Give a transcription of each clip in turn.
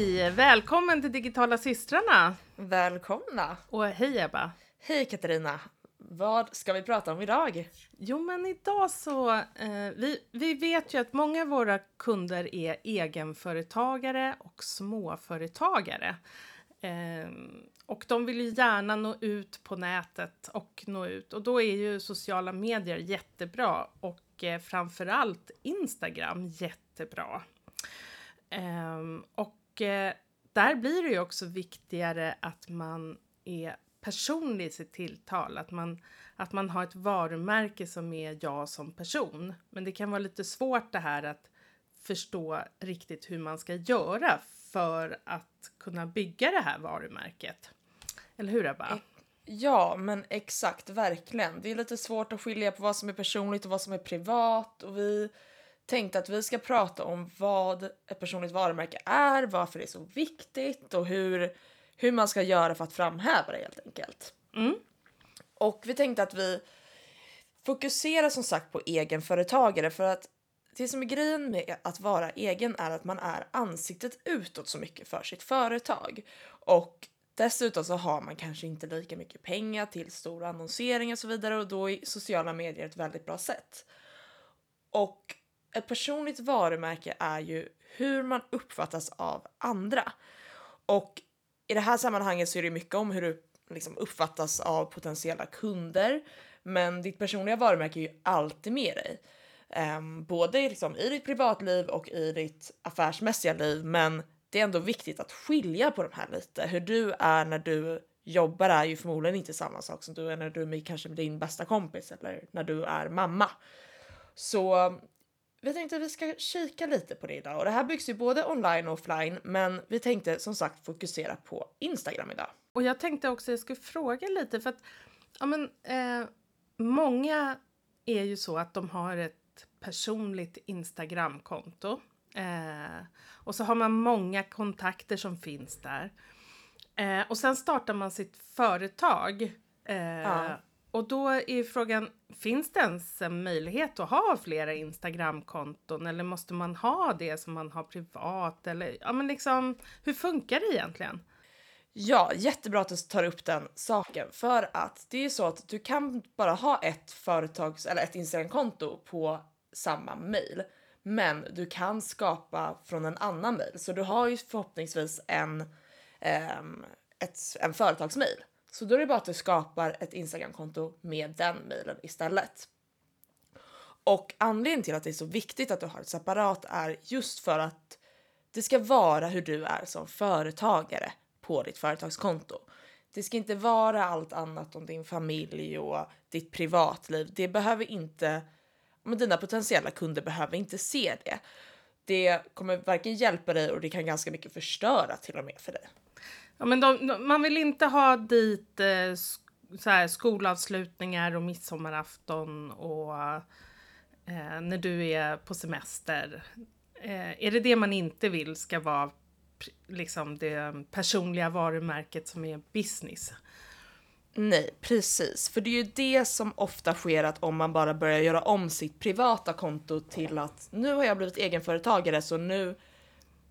Hej! Välkommen till Digitala systrarna! Välkomna! Och hej Ebba! Hej Katarina! Vad ska vi prata om idag? Jo men idag så, eh, vi, vi vet ju att många av våra kunder är egenföretagare och småföretagare. Eh, och de vill ju gärna nå ut på nätet och nå ut och då är ju sociala medier jättebra och eh, framförallt Instagram jättebra. Um, och uh, där blir det ju också viktigare att man är personlig i sitt tilltal, att man, att man har ett varumärke som är jag som person. Men det kan vara lite svårt det här att förstå riktigt hur man ska göra för att kunna bygga det här varumärket. Eller hur Ebba? Ja, men exakt, verkligen. Det är lite svårt att skilja på vad som är personligt och vad som är privat och vi tänkte att vi ska prata om vad ett personligt varumärke är, varför det är så viktigt och hur, hur man ska göra för att framhäva det helt enkelt. Mm. Och vi tänkte att vi fokuserar som sagt på egenföretagare för att det som är grejen med att vara egen är att man är ansiktet utåt så mycket för sitt företag. Och dessutom så har man kanske inte lika mycket pengar till stor annonsering och så vidare och då är sociala medier ett väldigt bra sätt. Och ett personligt varumärke är ju hur man uppfattas av andra. Och i det här sammanhanget så är det mycket om hur du liksom uppfattas av potentiella kunder. Men ditt personliga varumärke är ju alltid med dig. Um, både liksom i ditt privatliv och i ditt affärsmässiga liv. Men det är ändå viktigt att skilja på de här lite. Hur du är när du jobbar är ju förmodligen inte samma sak som du är när du är med kanske med din bästa kompis eller när du är mamma. Så vi tänkte att vi ska kika lite på det idag och det här byggs ju både online och offline men vi tänkte som sagt fokusera på Instagram idag. Och jag tänkte också att jag skulle fråga lite för att ja, men, eh, många är ju så att de har ett personligt Instagramkonto eh, och så har man många kontakter som finns där. Eh, och sen startar man sitt företag. Eh, ja. Och då är frågan, finns det ens en möjlighet att ha flera Instagramkonton? Eller måste man ha det som man har privat? Eller ja men liksom hur funkar det egentligen? Ja, jättebra att du tar upp den saken. För att det är ju så att du kan bara ha ett företags eller ett Instagramkonto på samma mail, men du kan skapa från en annan mail. Så du har ju förhoppningsvis en eh, ett, en företagsmail så då är det bara att du skapar ett Instagramkonto med den mailen istället. Och anledningen till att det är så viktigt att du har ett separat är just för att det ska vara hur du är som företagare på ditt företagskonto. Det ska inte vara allt annat om din familj och ditt privatliv. Det behöver inte, men dina potentiella kunder behöver inte se det. Det kommer varken hjälpa dig och det kan ganska mycket förstöra till och med för dig. Ja, men de, man vill inte ha dit eh, så här, skolavslutningar och midsommarafton och eh, när du är på semester. Eh, är det det man inte vill ska vara liksom det personliga varumärket som är business? Nej, precis. För det är ju det som ofta sker att om man bara börjar göra om sitt privata konto till att nu har jag blivit egenföretagare så nu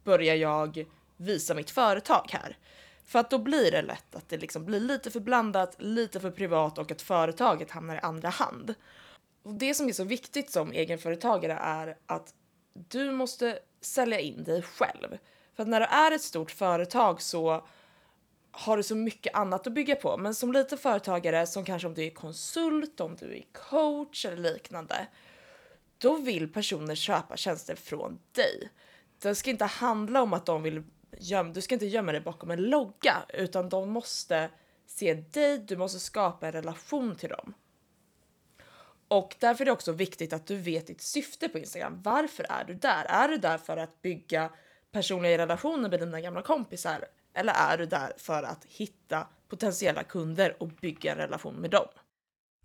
börjar jag visa mitt företag här. För att då blir det lätt att det liksom blir lite för blandat, lite för privat och att företaget hamnar i andra hand. Och det som är så viktigt som egenföretagare är att du måste sälja in dig själv. För att när du är ett stort företag så har du så mycket annat att bygga på. Men som liten företagare, som kanske om du är konsult, om du är coach eller liknande, då vill personer köpa tjänster från dig. Det ska inte handla om att de vill göm, du ska inte gömma dig bakom en logga utan de måste se dig, du måste skapa en relation till dem. Och därför är det också viktigt att du vet ditt syfte på Instagram. Varför är du där? Är du där för att bygga personliga relationer med dina gamla kompisar? Eller är du där för att hitta potentiella kunder och bygga en relation med dem?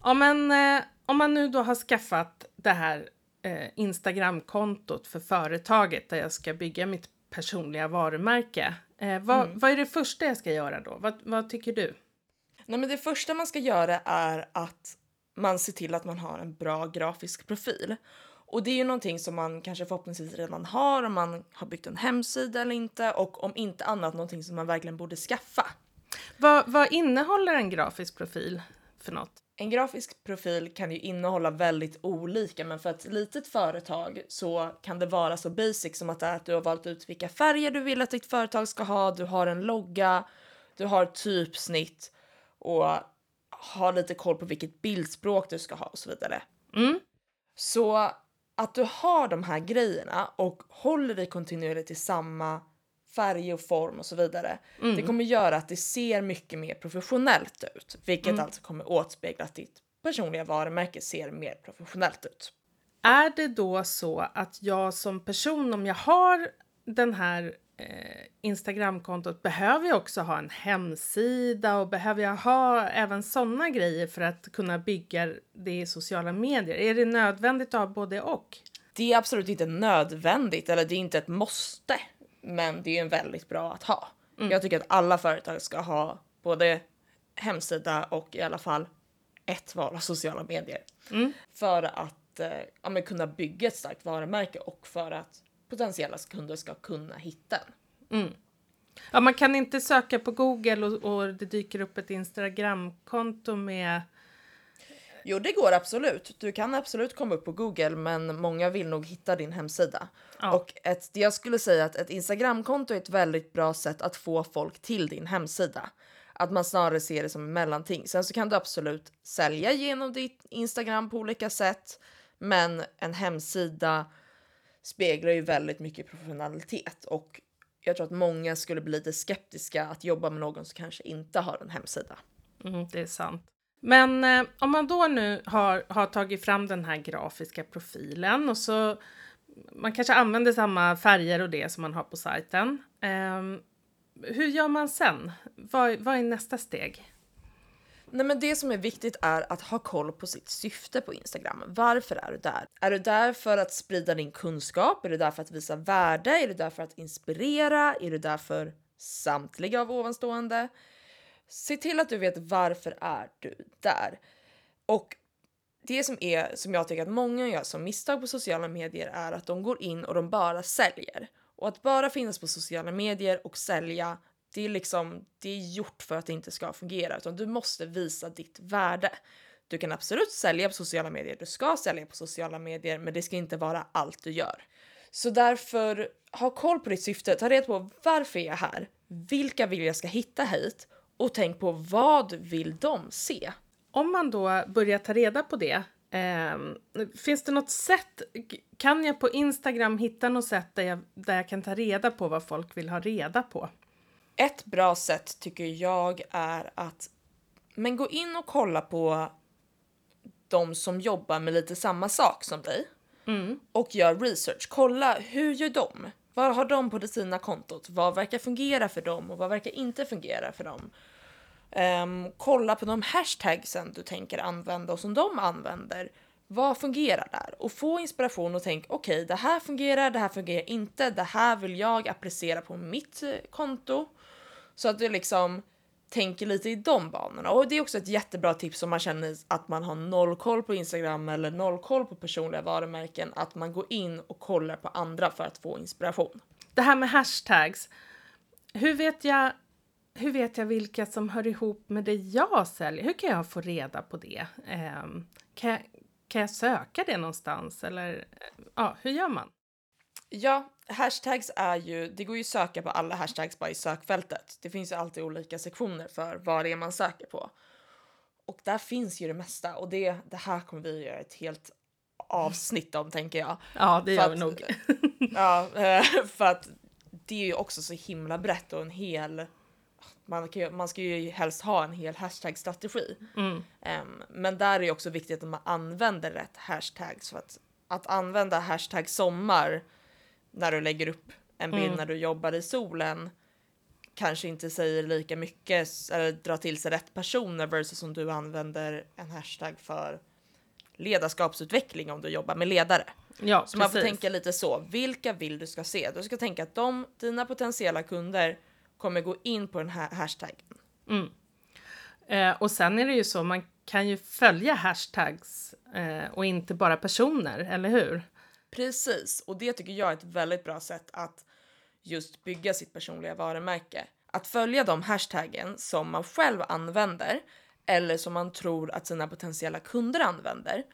Ja, men eh, om man nu då har skaffat det här eh, Instagramkontot för företaget där jag ska bygga mitt personliga varumärke. Eh, vad, mm. vad är det första jag ska göra då? Vad, vad tycker du? Nej, men det första man ska göra är att man ser till att man har en bra grafisk profil. Och det är ju någonting som man kanske förhoppningsvis redan har om man har byggt en hemsida eller inte och om inte annat någonting som man verkligen borde skaffa. Vad, vad innehåller en grafisk profil för något? En grafisk profil kan ju innehålla väldigt olika, men för ett litet företag så kan det vara så basic som att, att du har valt ut vilka färger du vill att ditt företag ska ha, du har en logga, du har typsnitt och har lite koll på vilket bildspråk du ska ha och så vidare. Mm. Så att du har de här grejerna och håller dig kontinuerligt i samma färg och form och så vidare. Mm. Det kommer göra att det ser mycket mer professionellt ut, vilket Mm. alltså kommer återspegla att ditt personliga varumärke ser mer professionellt ut. Är det då så att jag som person, om jag har den här eh, Instagramkontot, behöver jag också ha en hemsida och behöver jag ha även sådana grejer för att kunna bygga det i sociala medier? Är det nödvändigt att ha både och? Det är absolut inte nödvändigt eller det är inte ett måste, men det är en väldigt bra att ha. Jag tycker att alla företag ska ha både hemsida och i alla fall ett val av sociala medier. Mm. För att eh, ja, kunna bygga ett starkt varumärke och för att potentiella kunder ska kunna hitta en. Ja, man kan inte söka på Google och, och det dyker upp ett Instagramkonto med... Jo, det går absolut. Du kan absolut komma upp på Google, men många vill nog hitta din hemsida. Ja. Och ett, jag skulle säga att ett Instagramkonto är ett väldigt bra sätt att få folk till din hemsida. Att man snarare ser det som en mellanting. Sen så kan du absolut sälja genom ditt Instagram på olika sätt, men en hemsida speglar ju väldigt mycket professionalitet och jag tror att många skulle bli lite skeptiska att jobba med någon som kanske inte har en hemsida. Mm, det är sant. Men eh, om man då nu har, har tagit fram den här grafiska profilen och så man kanske använder samma färger och det som man har på sajten. Eh, hur gör man sen? Vad, vad är nästa steg? Nej, men det som är viktigt är att ha koll på sitt syfte på Instagram. Varför är du där? Är du där för att sprida din kunskap? Är du där för att visa värde? Är du där för att inspirera? Är du där för samtliga av ovanstående? Se till att du vet varför är du där. Och det som är som jag tycker att många gör som misstag på sociala medier är att de går in och de bara säljer. Och att bara finnas på sociala medier och sälja, det är liksom, det är gjort för att det inte ska fungera, utan du måste visa ditt värde. Du kan absolut sälja på sociala medier, du ska sälja på sociala medier, men det ska inte vara allt du gör. Så därför, ha koll på ditt syfte, ta reda på varför är jag här? Vilka vill jag ska hitta hit? Och tänk på vad vill de se? Om man då börjar ta reda på det, ehm, finns det något sätt? Kan jag på Instagram hitta något sätt där jag, där jag kan ta reda på vad folk vill ha reda på? Ett bra sätt tycker jag är att men gå in och kolla på de som jobbar med lite samma sak som dig Mm. och gör research. Kolla hur gör de? Vad har de på det sina kontot? Vad verkar fungera för dem och vad verkar inte fungera för dem? Um, kolla på de hashtagsen du tänker använda och som de använder. Vad fungerar där? Och få inspiration och tänk okej, det här fungerar, det här fungerar inte, det här vill jag applicera på mitt eh, konto. Så att du liksom tänker lite i de banorna. Och det är också ett jättebra tips om man känner att man har noll koll på Instagram eller noll koll på personliga varumärken, att man går in och kollar på andra för att få inspiration. Det här med hashtags. Hur vet jag, hur vet jag vilka som hör ihop med det jag säljer? Hur kan jag få reda på det? Eh, kan, jag, kan jag söka det någonstans? Eller ja, hur gör man? Ja, hashtags är ju, det går ju att söka på alla hashtags bara i sökfältet. Det finns ju alltid olika sektioner för vad det är man söker på. Och där finns ju det mesta och det, det här kommer vi göra ett helt avsnitt om tänker jag. Ja, det För gör vi att- nog. Ja, eh, för att det är ju också så himla brett och en hel... Man, kan man ska ju helst ha en hel hashtag-strategi. Mm. Em, men där är det också viktigt att man använder rätt hashtags. För att, att använda hashtag sommar när du lägger upp en bild Mm. när du jobbar i solen kanske inte säger lika mycket eller drar till sig rätt personer versus om du använder en hashtag för ledarskapsutveckling om du jobbar med ledare. Ja, Så man får precis. tänka lite så. Vilka vill du ska se? Du ska tänka att de, dina potentiella kunder kommer gå in på den här hashtaggen. Mm. Eh, och sen är det ju så, man kan ju följa hashtags eh, och inte bara personer, eller hur? Precis, och det tycker jag är ett väldigt bra sätt att just bygga sitt personliga varumärke. Att följa de hashtaggen som man själv använder eller som man tror att sina potentiella kunder använder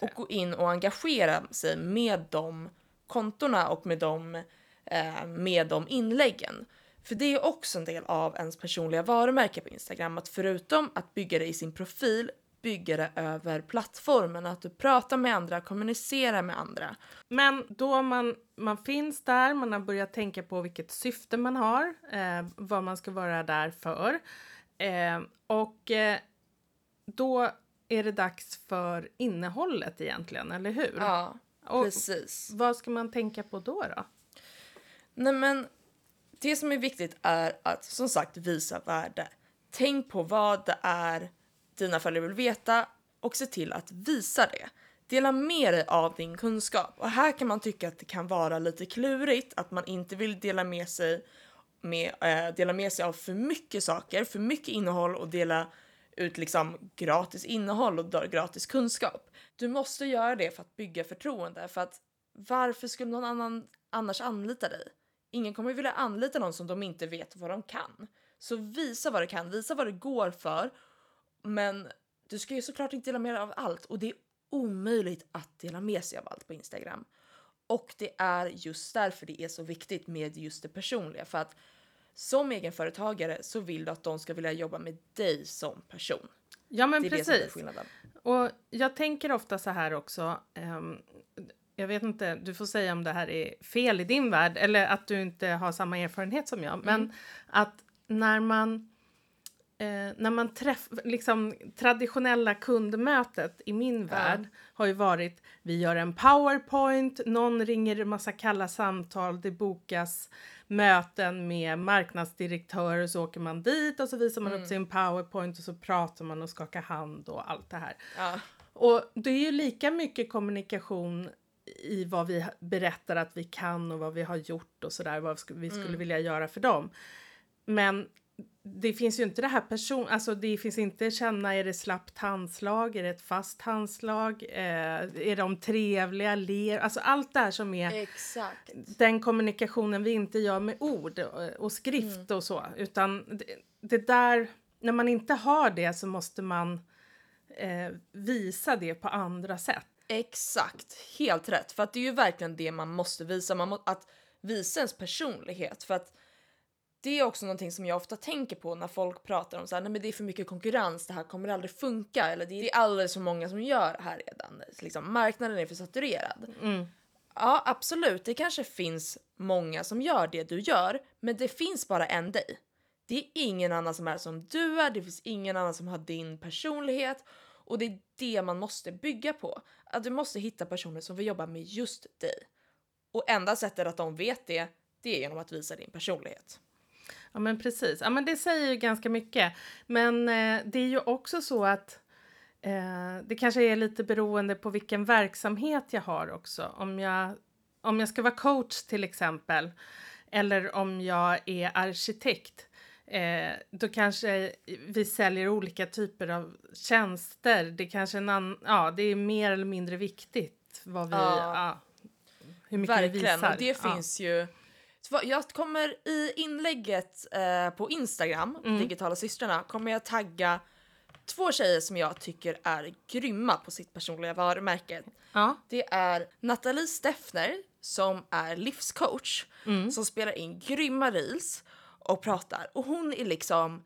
och gå in och engagera sig med de kontona och med de, eh, med de inläggen. För det är också en del av ens personliga varumärke på Instagram att förutom att bygga det i sin profil bygga det över plattformen, att du pratar med andra, kommunicerar med andra. Men då man, man finns där, man har börjat tänka på vilket syfte man har, eh, vad man ska vara där för. Eh, och eh, då är det dags för innehållet egentligen, eller hur? Ja, och precis. vad ska man tänka på då? då? Nej men, det som är viktigt är att som sagt visa värde. Tänk på vad det är dina följare vill veta och se till att visa det. Dela med dig av din kunskap. Och här kan man tycka att det kan vara lite klurigt att man inte vill dela med sig, med, eh, dela med sig av för mycket saker, för mycket innehåll och dela ut liksom gratis innehåll och gratis kunskap. Du måste göra det för att bygga förtroende. För att varför skulle någon annan annars anlita dig? Ingen kommer vilja anlita någon som de inte vet vad de kan. Så visa vad du kan, visa vad det går för. Men du ska ju såklart inte dela med dig av allt och det är omöjligt att dela med sig av allt på Instagram. Och det är just därför det är så viktigt med just det personliga. För att som egenföretagare så vill du att de ska vilja jobba med dig som person. Ja, men Det är det som är precis. skillnaden. Och jag tänker ofta så här också. ehm, jag vet inte, du får säga om det här är fel i din värld eller att du inte har samma erfarenhet som jag. Men att när man Eh, när man träffar, liksom traditionella kundmötet i min värld har ju varit vi gör en powerpoint, någon ringer massa kalla samtal, det bokas möten med marknadsdirektörer så åker man dit och så visar man upp sin powerpoint och så pratar man och skakar hand och allt det här. Ja, Och det är ju lika mycket kommunikation i vad vi berättar att vi kan och vad vi har gjort och sådär, vad vi skulle vilja göra för dem. Men det finns ju inte det här person, alltså det finns inte känna, är det slappt handslag, är det ett fast handslag, eh, är de trevliga, ler, alltså allt det här som är exakt. den kommunikationen vi inte gör med ord och, och skrift och så, utan det, det där, när man inte har det så måste man eh, visa det på andra sätt. Exakt, helt rätt. För att det är ju verkligen det man måste visa, man må, att visa ens personlighet. För att det är också någonting som jag ofta tänker på när folk pratar om så här, nej men det är för mycket konkurrens, det här kommer aldrig funka eller det är alldeles för många som gör det här redan. Liksom, marknaden är för saturerad. Ja, absolut, det kanske finns många som gör det du gör, men det finns bara en dig. Det är ingen annan som är som du är, det finns ingen annan som har din personlighet och det är det man måste bygga på. Att du måste hitta personer som vill jobba med just dig. Och enda sättet att de vet det, det är genom att visa din personlighet. Ja men precis, ja men det säger ju ganska mycket. Men eh, det är ju också så att eh, det kanske är lite beroende på vilken verksamhet jag har också. Om jag, om jag ska vara coach till exempel, eller om jag är arkitekt, eh, då kanske vi säljer olika typer av tjänster. Det kanske en ann- ja, det är mer eller mindre viktigt vad vi, Ja. ja, hur mycket vi Verkligen, visar. och det Ja. finns ju... Jag kommer i inlägget eh, på Instagram, Mm. Digitala systrarna, kommer jag tagga två tjejer som jag tycker är grymma på sitt personliga varumärke. Ja. Det är Nathalie Steffner som är livscoach Mm. som spelar in grymma reels och pratar och hon är liksom,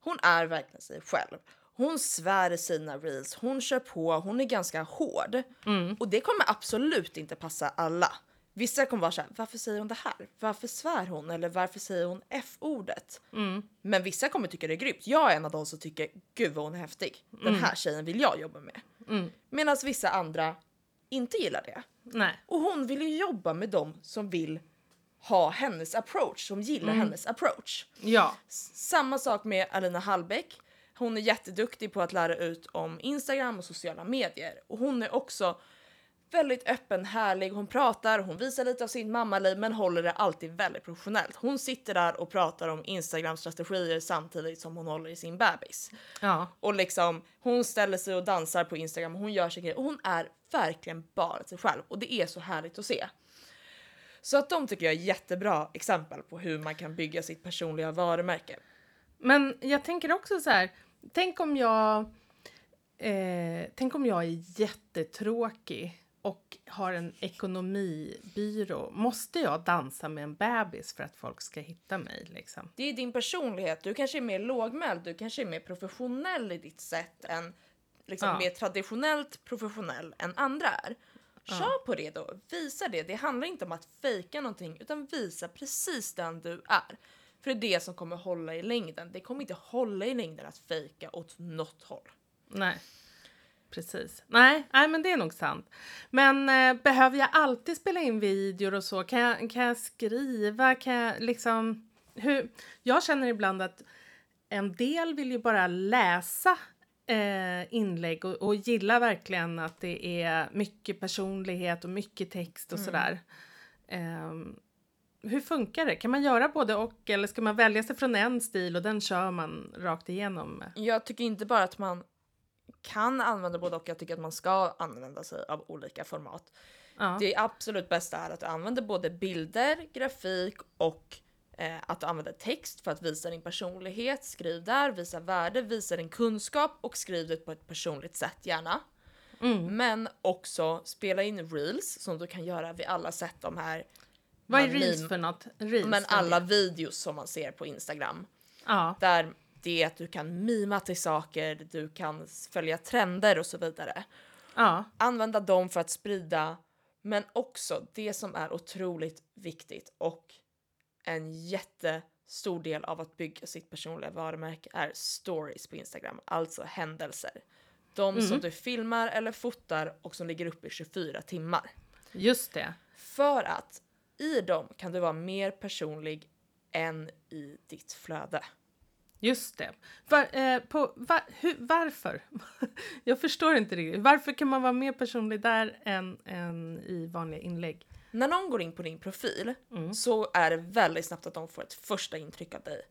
hon är verkligen sig själv. Hon svär i sina reels, hon kör på, hon är ganska hård. Mm. Och det kommer absolut inte passa alla. Vissa kommer vara såhär, varför säger hon det här? Varför svär hon? Eller varför säger hon F-ordet? Mm. Men vissa kommer tycka det är grymt. Jag är en av de som tycker, gud vad hon är häftig. Den här tjejen vill jag jobba med. Mm. Medan vissa andra inte gillar det. Nej. Och hon vill ju jobba med dem som vill ha hennes approach, som gillar hennes approach. Ja. Samma sak med Alina Hallbäck. Hon är jätteduktig på att lära ut om Instagram och sociala medier och hon är också väldigt öppen, härlig, hon pratar, hon visar lite av sin mammaliv men håller det alltid väldigt professionellt. Hon sitter där och pratar om Instagram-strategier samtidigt som hon håller i sin bebis. Ja. Och liksom, hon ställer sig och dansar på Instagram, hon gör sig grejer och hon är verkligen bara sig själv och det är så härligt att se. Så att de tycker jag är jättebra exempel på hur man kan bygga sitt personliga varumärke. Men jag tänker också så här, tänk om jag, eh, tänk om jag är jättetråkig och har en ekonomibyrå. Måste jag dansa med en bebis för att folk ska hitta mig? Liksom? Det är din personlighet, du kanske är mer lågmäld, du kanske är mer professionell i ditt sätt än liksom Ja. mer traditionellt professionell än andra är. Kör på det då, visa det. Det handlar inte om att fejka någonting utan visa precis den du är. För det är det som kommer hålla i längden. Det kommer inte hålla i längden att fejka åt något håll. Nej, precis. Nej, nej, men det är nog sant. Men eh, behöver jag alltid spela in videor och så? Kan jag, kan jag skriva? Kan jag liksom... Hur? Jag känner ibland att en del vill ju bara läsa eh, inlägg och, och gillar verkligen att det är mycket personlighet och mycket text och sådär. Ehm, hur funkar det? Kan man göra både och eller ska man välja sig från en stil och den kör man rakt igenom? Jag tycker inte bara att man kan använda både och, jag tycker att man ska använda sig av olika format. Ja. Det absolut bästa är att du använder både bilder, grafik och eh, att du använder text för att visa din personlighet. Skriv där, visa värde, visa din kunskap och skriv det på ett personligt sätt gärna. Mm. Men också spela in reels som du kan göra. Vi alla sett de här. Vad är reels för något? Reels, Men alla videos som man ser på Instagram. Ja, Där det är att du kan mima till saker, du kan följa trender och så vidare. ja, Använda dem för att sprida, men också det som är otroligt viktigt och en jättestor del av att bygga sitt personliga varumärke är stories på Instagram, alltså händelser. De som du filmar eller fotar och som ligger uppe i 24 timmar. just det. För att i dem kan du vara mer personlig än i ditt flöde. Just det. Var, eh, på, va, hur, varför? Jag förstår inte riktigt. Varför kan man vara mer personlig där än, än i vanliga inlägg? När någon går in på din profil Mm. så är det väldigt snabbt att de får ett första intryck av dig.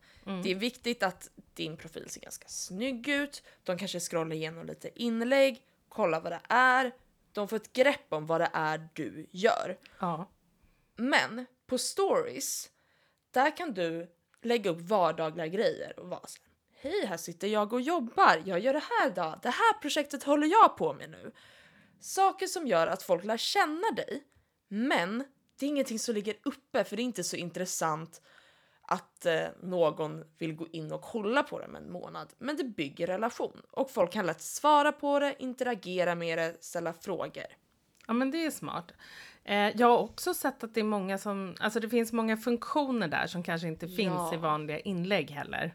Det är viktigt att din profil ser ganska snygg ut. De kanske scrollar igenom lite inlägg, kollar vad det är. De får ett grepp om vad det är du gör. Ja. Men på stories, där kan du lägga upp vardagliga grejer och vara så här, Hej, här sitter jag och jobbar. Jag gör det här idag. Det här projektet håller jag på med nu. Saker som gör att folk lär känna dig. Men det är ingenting som ligger uppe för det är inte så intressant att eh, någon vill gå in och kolla på det om en månad. Men det bygger relation och folk kan lätt svara på det, interagera med det, ställa frågor. ja, men det är smart. Eh, jag har också sett att det är många som... Alltså det finns många funktioner där som kanske inte finns Ja. i vanliga inlägg heller.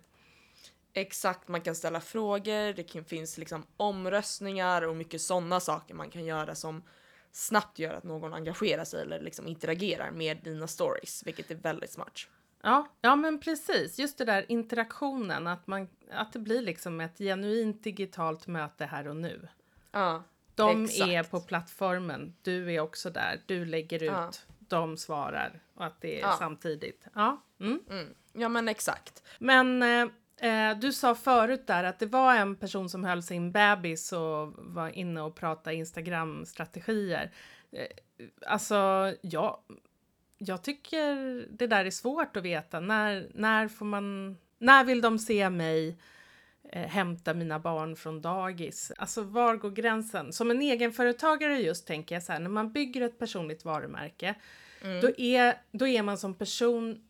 Exakt, man kan ställa frågor, det kan, finns liksom omröstningar och mycket sådana saker man kan göra som snabbt gör att någon engagerar sig eller liksom interagerar med dina stories, vilket är väldigt smart. Ja, ja, men precis. Just det där interaktionen, att, man, att det blir liksom ett genuint digitalt möte här och nu. Ja, De Exakt. är på plattformen, du är också där, du lägger ut, Ja. de svarar och att det är Ja. samtidigt. Ja, mm. mm. ja men exakt. Men eh, eh, du sa förut där att det var en person som höll sin bebis och var inne och pratade Instagram-strategier. Eh, alltså, ja, jag tycker det där är svårt att veta. När, när får man... När vill de se mig hämta mina barn från dagis? Alltså, var går gränsen? Som en egenföretagare just tänker jag så här, när man bygger ett personligt varumärke, då, är, då är man som person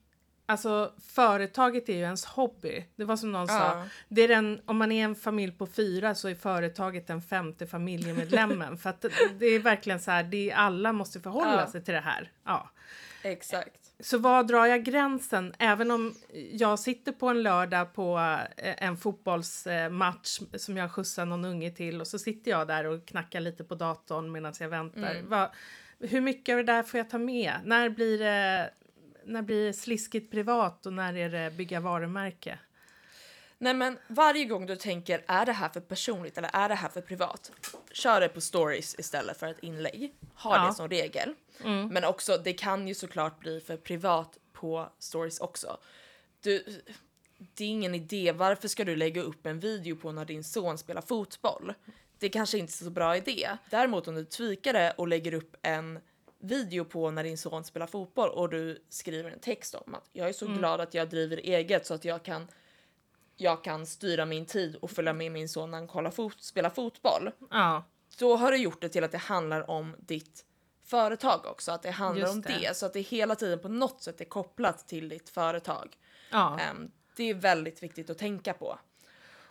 Alltså företaget är ju ens hobby. Det var som någon sa, Ja. det är den, om man är en familj på fyra så är företaget den femte familjemedlemmen. för att det, det är verkligen så här, det är, alla måste förhålla Ja. sig till det här. Ja. Exakt. Så var drar jag gränsen? Även om jag sitter på en lördag på eh, en fotbollsmatch som jag skjutsar någon unge till och så sitter jag där och knackar lite på datorn medan jag väntar. Mm. Vad- hur mycket av det där får jag ta med? När blir det, när blir det sliskigt privat och när är det bygga varumärke? Nej men varje gång du tänker är det här för personligt eller är det här för privat? Kör det på stories istället för ett inlägg. Ha Ja. det som regel. Men också det kan ju såklart bli för privat på stories också. Du, det är ingen idé. Varför ska du lägga upp en video på när din son spelar fotboll? Det kanske inte är så bra idé. Däremot om du tweakar det och lägger upp en video på när din son spelar fotboll och du skriver en text om att jag är så glad att jag driver eget så att jag kan jag kan styra min tid och följa med min son när han kollar fot- spelar fotboll. Ja, Då har du gjort det till att det handlar om ditt företag också, att det handlar Just om det. det. så att det hela tiden på något sätt är kopplat till ditt företag. ja, Ehm, det är väldigt viktigt att tänka på.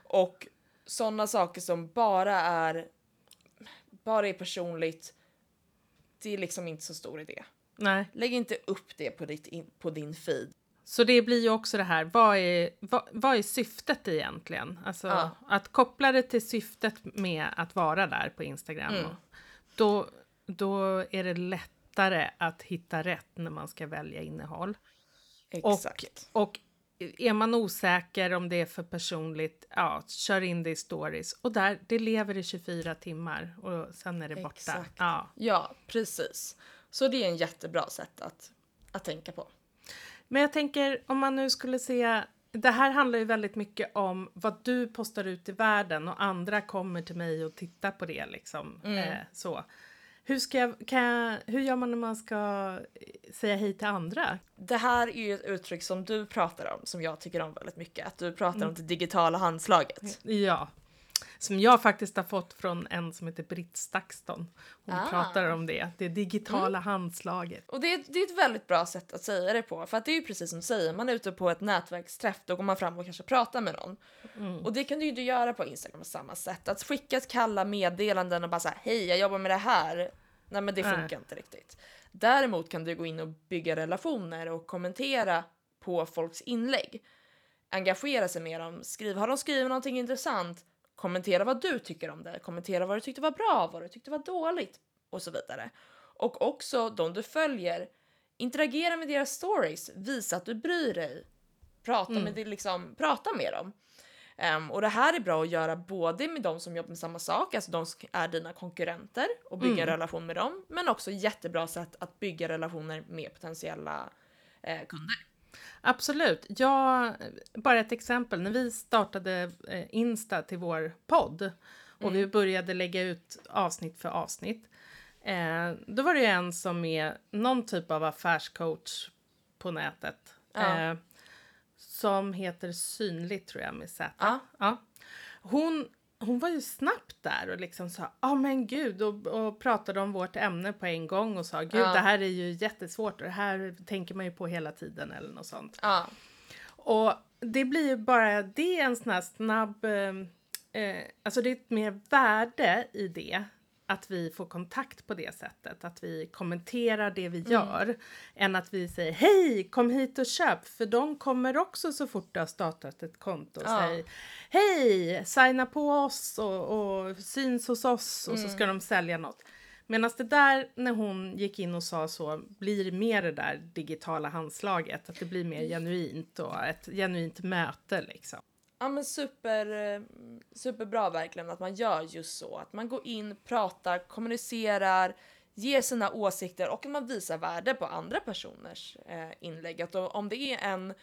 Och sådana saker som bara är bara är personligt, det är liksom inte så stor idé. nej. Lägg inte upp det på, ditt in, på din feed. Så det blir ju också det här, vad är, vad, vad är syftet egentligen? Alltså Ja. att koppla det till syftet med att vara där på Instagram. Mm. Då, då är det lättare att hitta rätt när man ska välja innehåll. Exakt. Och är man osäker om det är för personligt, ja, kör in det i stories. Och där, det lever i 24 timmar och sen är det borta. Exakt. Ja. Ja, precis. Så det är en jättebra sätt att, att tänka på. Men jag tänker om man nu skulle se, det här handlar ju väldigt mycket om vad du postar ut i världen och andra kommer till mig och tittar på det liksom. Eh, så. Hur, ska jag, kan jag, hur gör man när man ska eh, säga hej till andra? Det här är ju ett uttryck som du pratar om, som jag tycker om väldigt mycket. Att du pratar om det digitala handslaget. Ja. Som jag faktiskt har fått från en som heter Britt Stakston. Hon Ah. pratar om det, det digitala handslaget. Och det är, det är ett väldigt bra sätt att säga det på. För att det är ju precis som du säger, man är ute på ett nätverksträff, då går man fram och kanske pratar med någon. Och det kan du ju inte göra på Instagram på samma sätt. Att skicka kalla meddelanden och bara säga hej jag jobbar med det här. Nej men det funkar inte riktigt. Däremot kan du gå in och bygga relationer och kommentera på folks inlägg. Engagera sig med dem, skriv, har de skrivit någonting intressant? Kommentera vad du tycker om det, kommentera vad du tyckte var bra, vad du tyckte var dåligt och så vidare. Och också de du följer, interagera med deras stories, visa att du bryr dig. Prata, med, det, liksom, prata med dem. Ehm, och det här är bra att göra både med de som jobbar med samma sak, alltså de som är dina konkurrenter och bygga en relation med dem, men också jättebra sätt att bygga relationer med potentiella eh, kunder. Absolut. Jag, bara ett exempel. När vi startade eh, Insta till vår podd och vi började lägga ut avsnitt för avsnitt. Eh, då var det ju en som är någon typ av affärscoach på nätet. Ja. Eh, som heter Synligt tror jag med Z. Ja. Ja. Hon, hon var ju snabbt där och liksom sa, ja men gud, och, och pratade om vårt ämne på en gång och sa, gud Ja. det här är ju jättesvårt och det här tänker man ju på hela tiden eller något sånt. Ja, Och det blir ju bara, det är en sån här snabb, eh, eh, alltså det är ett mer värde i det. Att vi får kontakt på det sättet, att vi kommenterar det vi gör. Än att vi säger hej, kom hit och köp. För de kommer också så fort du har startat ett konto och Ja. säger hej, signa på oss och, och syns hos oss och så ska de sälja något. Medan det där, när hon gick in och sa så, blir mer det där digitala handslaget. Att det blir mer genuint och ett genuint möte liksom. Ja men super, superbra verkligen att man gör just så. Att man går in, pratar, kommunicerar, ger sina åsikter och att man visar värde på andra personers eh, inlägg. Att om det är en,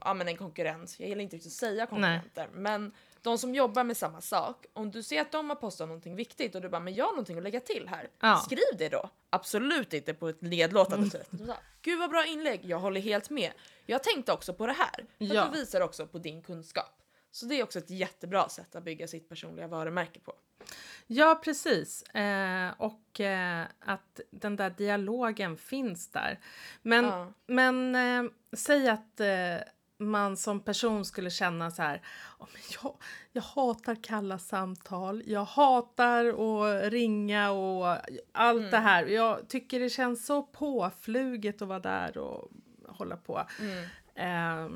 ja, men en konkurrent, jag gillar inte riktigt att säga konkurrenter, men de som jobbar med samma sak, om du ser att de har postat någonting viktigt och du bara men jag har någonting att lägga till här, Ja. skriv det då. Absolut inte på ett nedlåtande sätt. Du sa, Gud vad bra inlägg, jag håller helt med. Jag tänkte också på det här. För Ja. du visar också på din kunskap. Så det är också ett jättebra sätt att bygga sitt personliga varumärke på. Ja, precis. Eh, och eh, att den där dialogen finns där. Men, Ja. men eh, säg att eh, man som person skulle känna så här. "Åh, men jag, jag hatar kalla samtal. Jag hatar att ringa och allt det här. Jag tycker det känns så påfluget att vara där och hålla på. Eh,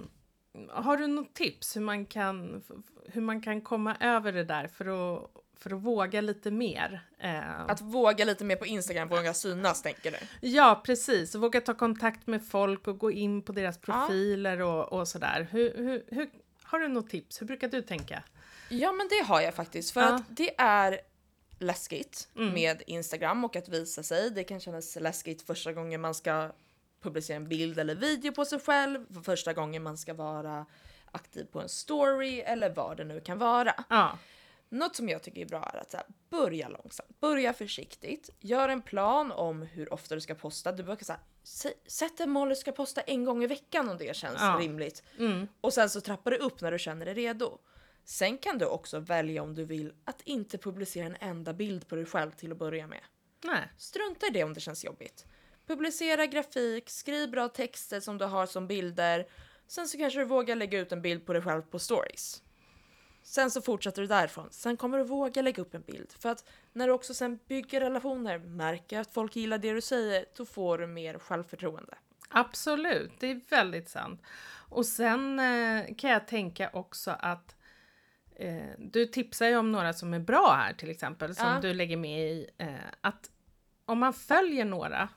har du något tips hur man kan, hur man kan komma över det där för att, för att våga lite mer? Eh, Att våga lite mer på Instagram, våga synas tänker du? Ja, precis. Våga ta kontakt med folk och gå in på deras profiler och, och sådär. Hur, hur, hur, Har du något tips? Hur brukar du tänka? Ja men det har jag faktiskt för Ja. att det är läskigt Mm. med Instagram och att visa sig. Det kan kännas läskigt första gången man ska publicera en bild eller video på sig själv, första gången man ska vara aktiv på en story eller vad det nu kan vara. Ja, Något som jag tycker är bra är att så här, börja långsamt, börja försiktigt, gör en plan om hur ofta du ska posta. Du brukar säga sätt en mål du ska posta en gång i veckan om det känns Ja. rimligt. mm. Och sen så trappar du upp när du känner dig redo. Sen kan du också välja om du vill att inte publicera en enda bild på dig själv till att börja med. nej, Strunta i det om det känns jobbigt. Publicera grafik, skriv bra texter som du har som bilder. Sen så kanske du vågar lägga ut en bild på dig själv på stories. Sen så fortsätter du därifrån. Sen kommer du våga lägga upp en bild. För att när du också sen bygger relationer, märker att folk gillar det du säger, då får du mer självförtroende. absolut. Det är väldigt sant. Och sen eh, kan jag tänka också att eh, du tipsar ju om några som är bra här till exempel, som Ja. du lägger med i. Eh, att om man följer några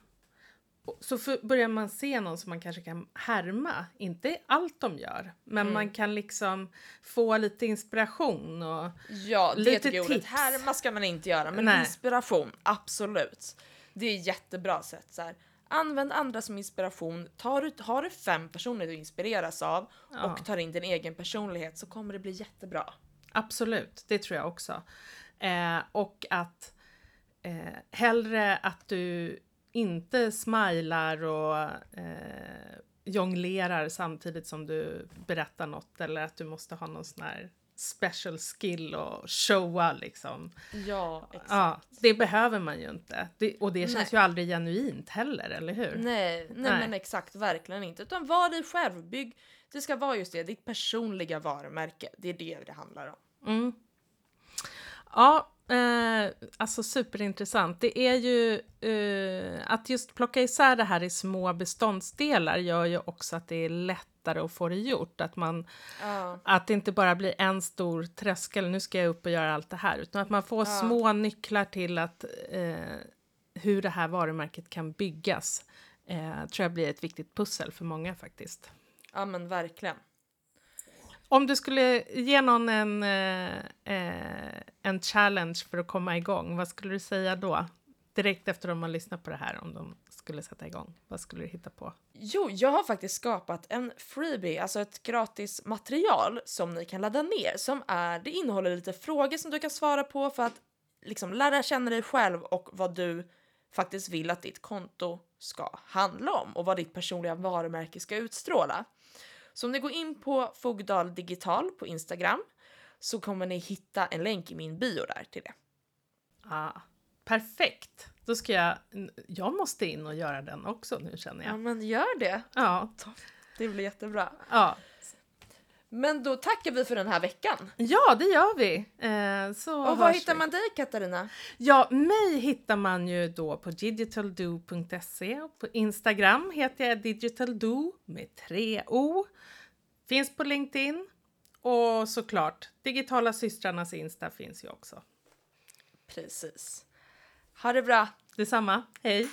så för, börjar man se någon som man kanske kan härma. Inte allt de gör, men Mm. man kan liksom få lite inspiration. Och, Ja, det Lite jag ordet. tips. Härma ska man inte göra, men Nej. inspiration, absolut. Det är jättebra sätt. Så här. Använd andra som inspiration. Tar du, har du fem personer du inspireras av Ja. och tar in din egen personlighet så kommer det bli jättebra. Absolut, det tror jag också. Eh, och att eh, hellre att du inte smilar och eh, jonglerar samtidigt som du berättar något eller att du måste ha någon sån här special skill och showa liksom. Ja, exakt. Ja, det behöver man ju inte. Det, och det känns Nej. ju aldrig genuint heller, eller hur? Nej, nej, Nej. men exakt, verkligen inte. Utan var dig själv. Bygg, det ska vara just det, ditt personliga varumärke. Det är det det handlar om. Mm. Ja, eh, alltså superintressant. Det är ju eh, att just plocka isär det här i små beståndsdelar gör ju också att det är lättare att få det gjort. Att, man, Ja. att det inte bara blir en stor tröskel, nu ska jag upp och göra allt det här, utan att man får Ja. små nycklar till att eh, hur det här varumärket kan byggas. Eh, tror jag blir ett viktigt pussel för många faktiskt. ja, men verkligen. Om du skulle ge någon en, eh, eh, en challenge för att komma igång, vad skulle du säga då? Direkt efter de har lyssnat på det här, om de skulle sätta igång. Vad skulle du hitta på? Jo, jag har faktiskt skapat en freebie, alltså ett gratis material som ni kan ladda ner som är, det innehåller lite frågor som du kan svara på för att liksom lära känna dig själv och vad du faktiskt vill att ditt konto ska handla om och vad ditt personliga varumärke ska utstråla. Så om ni går in på Fogdal Digital på Instagram så kommer ni hitta en länk i min bio där till det. Ah, perfekt! Då ska jag... Jag måste in och göra den också nu känner Ja, jag. men gör det. Ja, Det blir jättebra. ja. Men då tackar vi för den här veckan. ja det gör vi. Eh, så Och var hittar vi. man dig Katarina? Ja, mig hittar man ju då på digitaldo.se. På Instagram heter jag digitaldo med tre O. Finns på LinkedIn. Och såklart, Digitala systrarnas Insta finns ju också. Precis. Ha det bra! Detsamma, hej!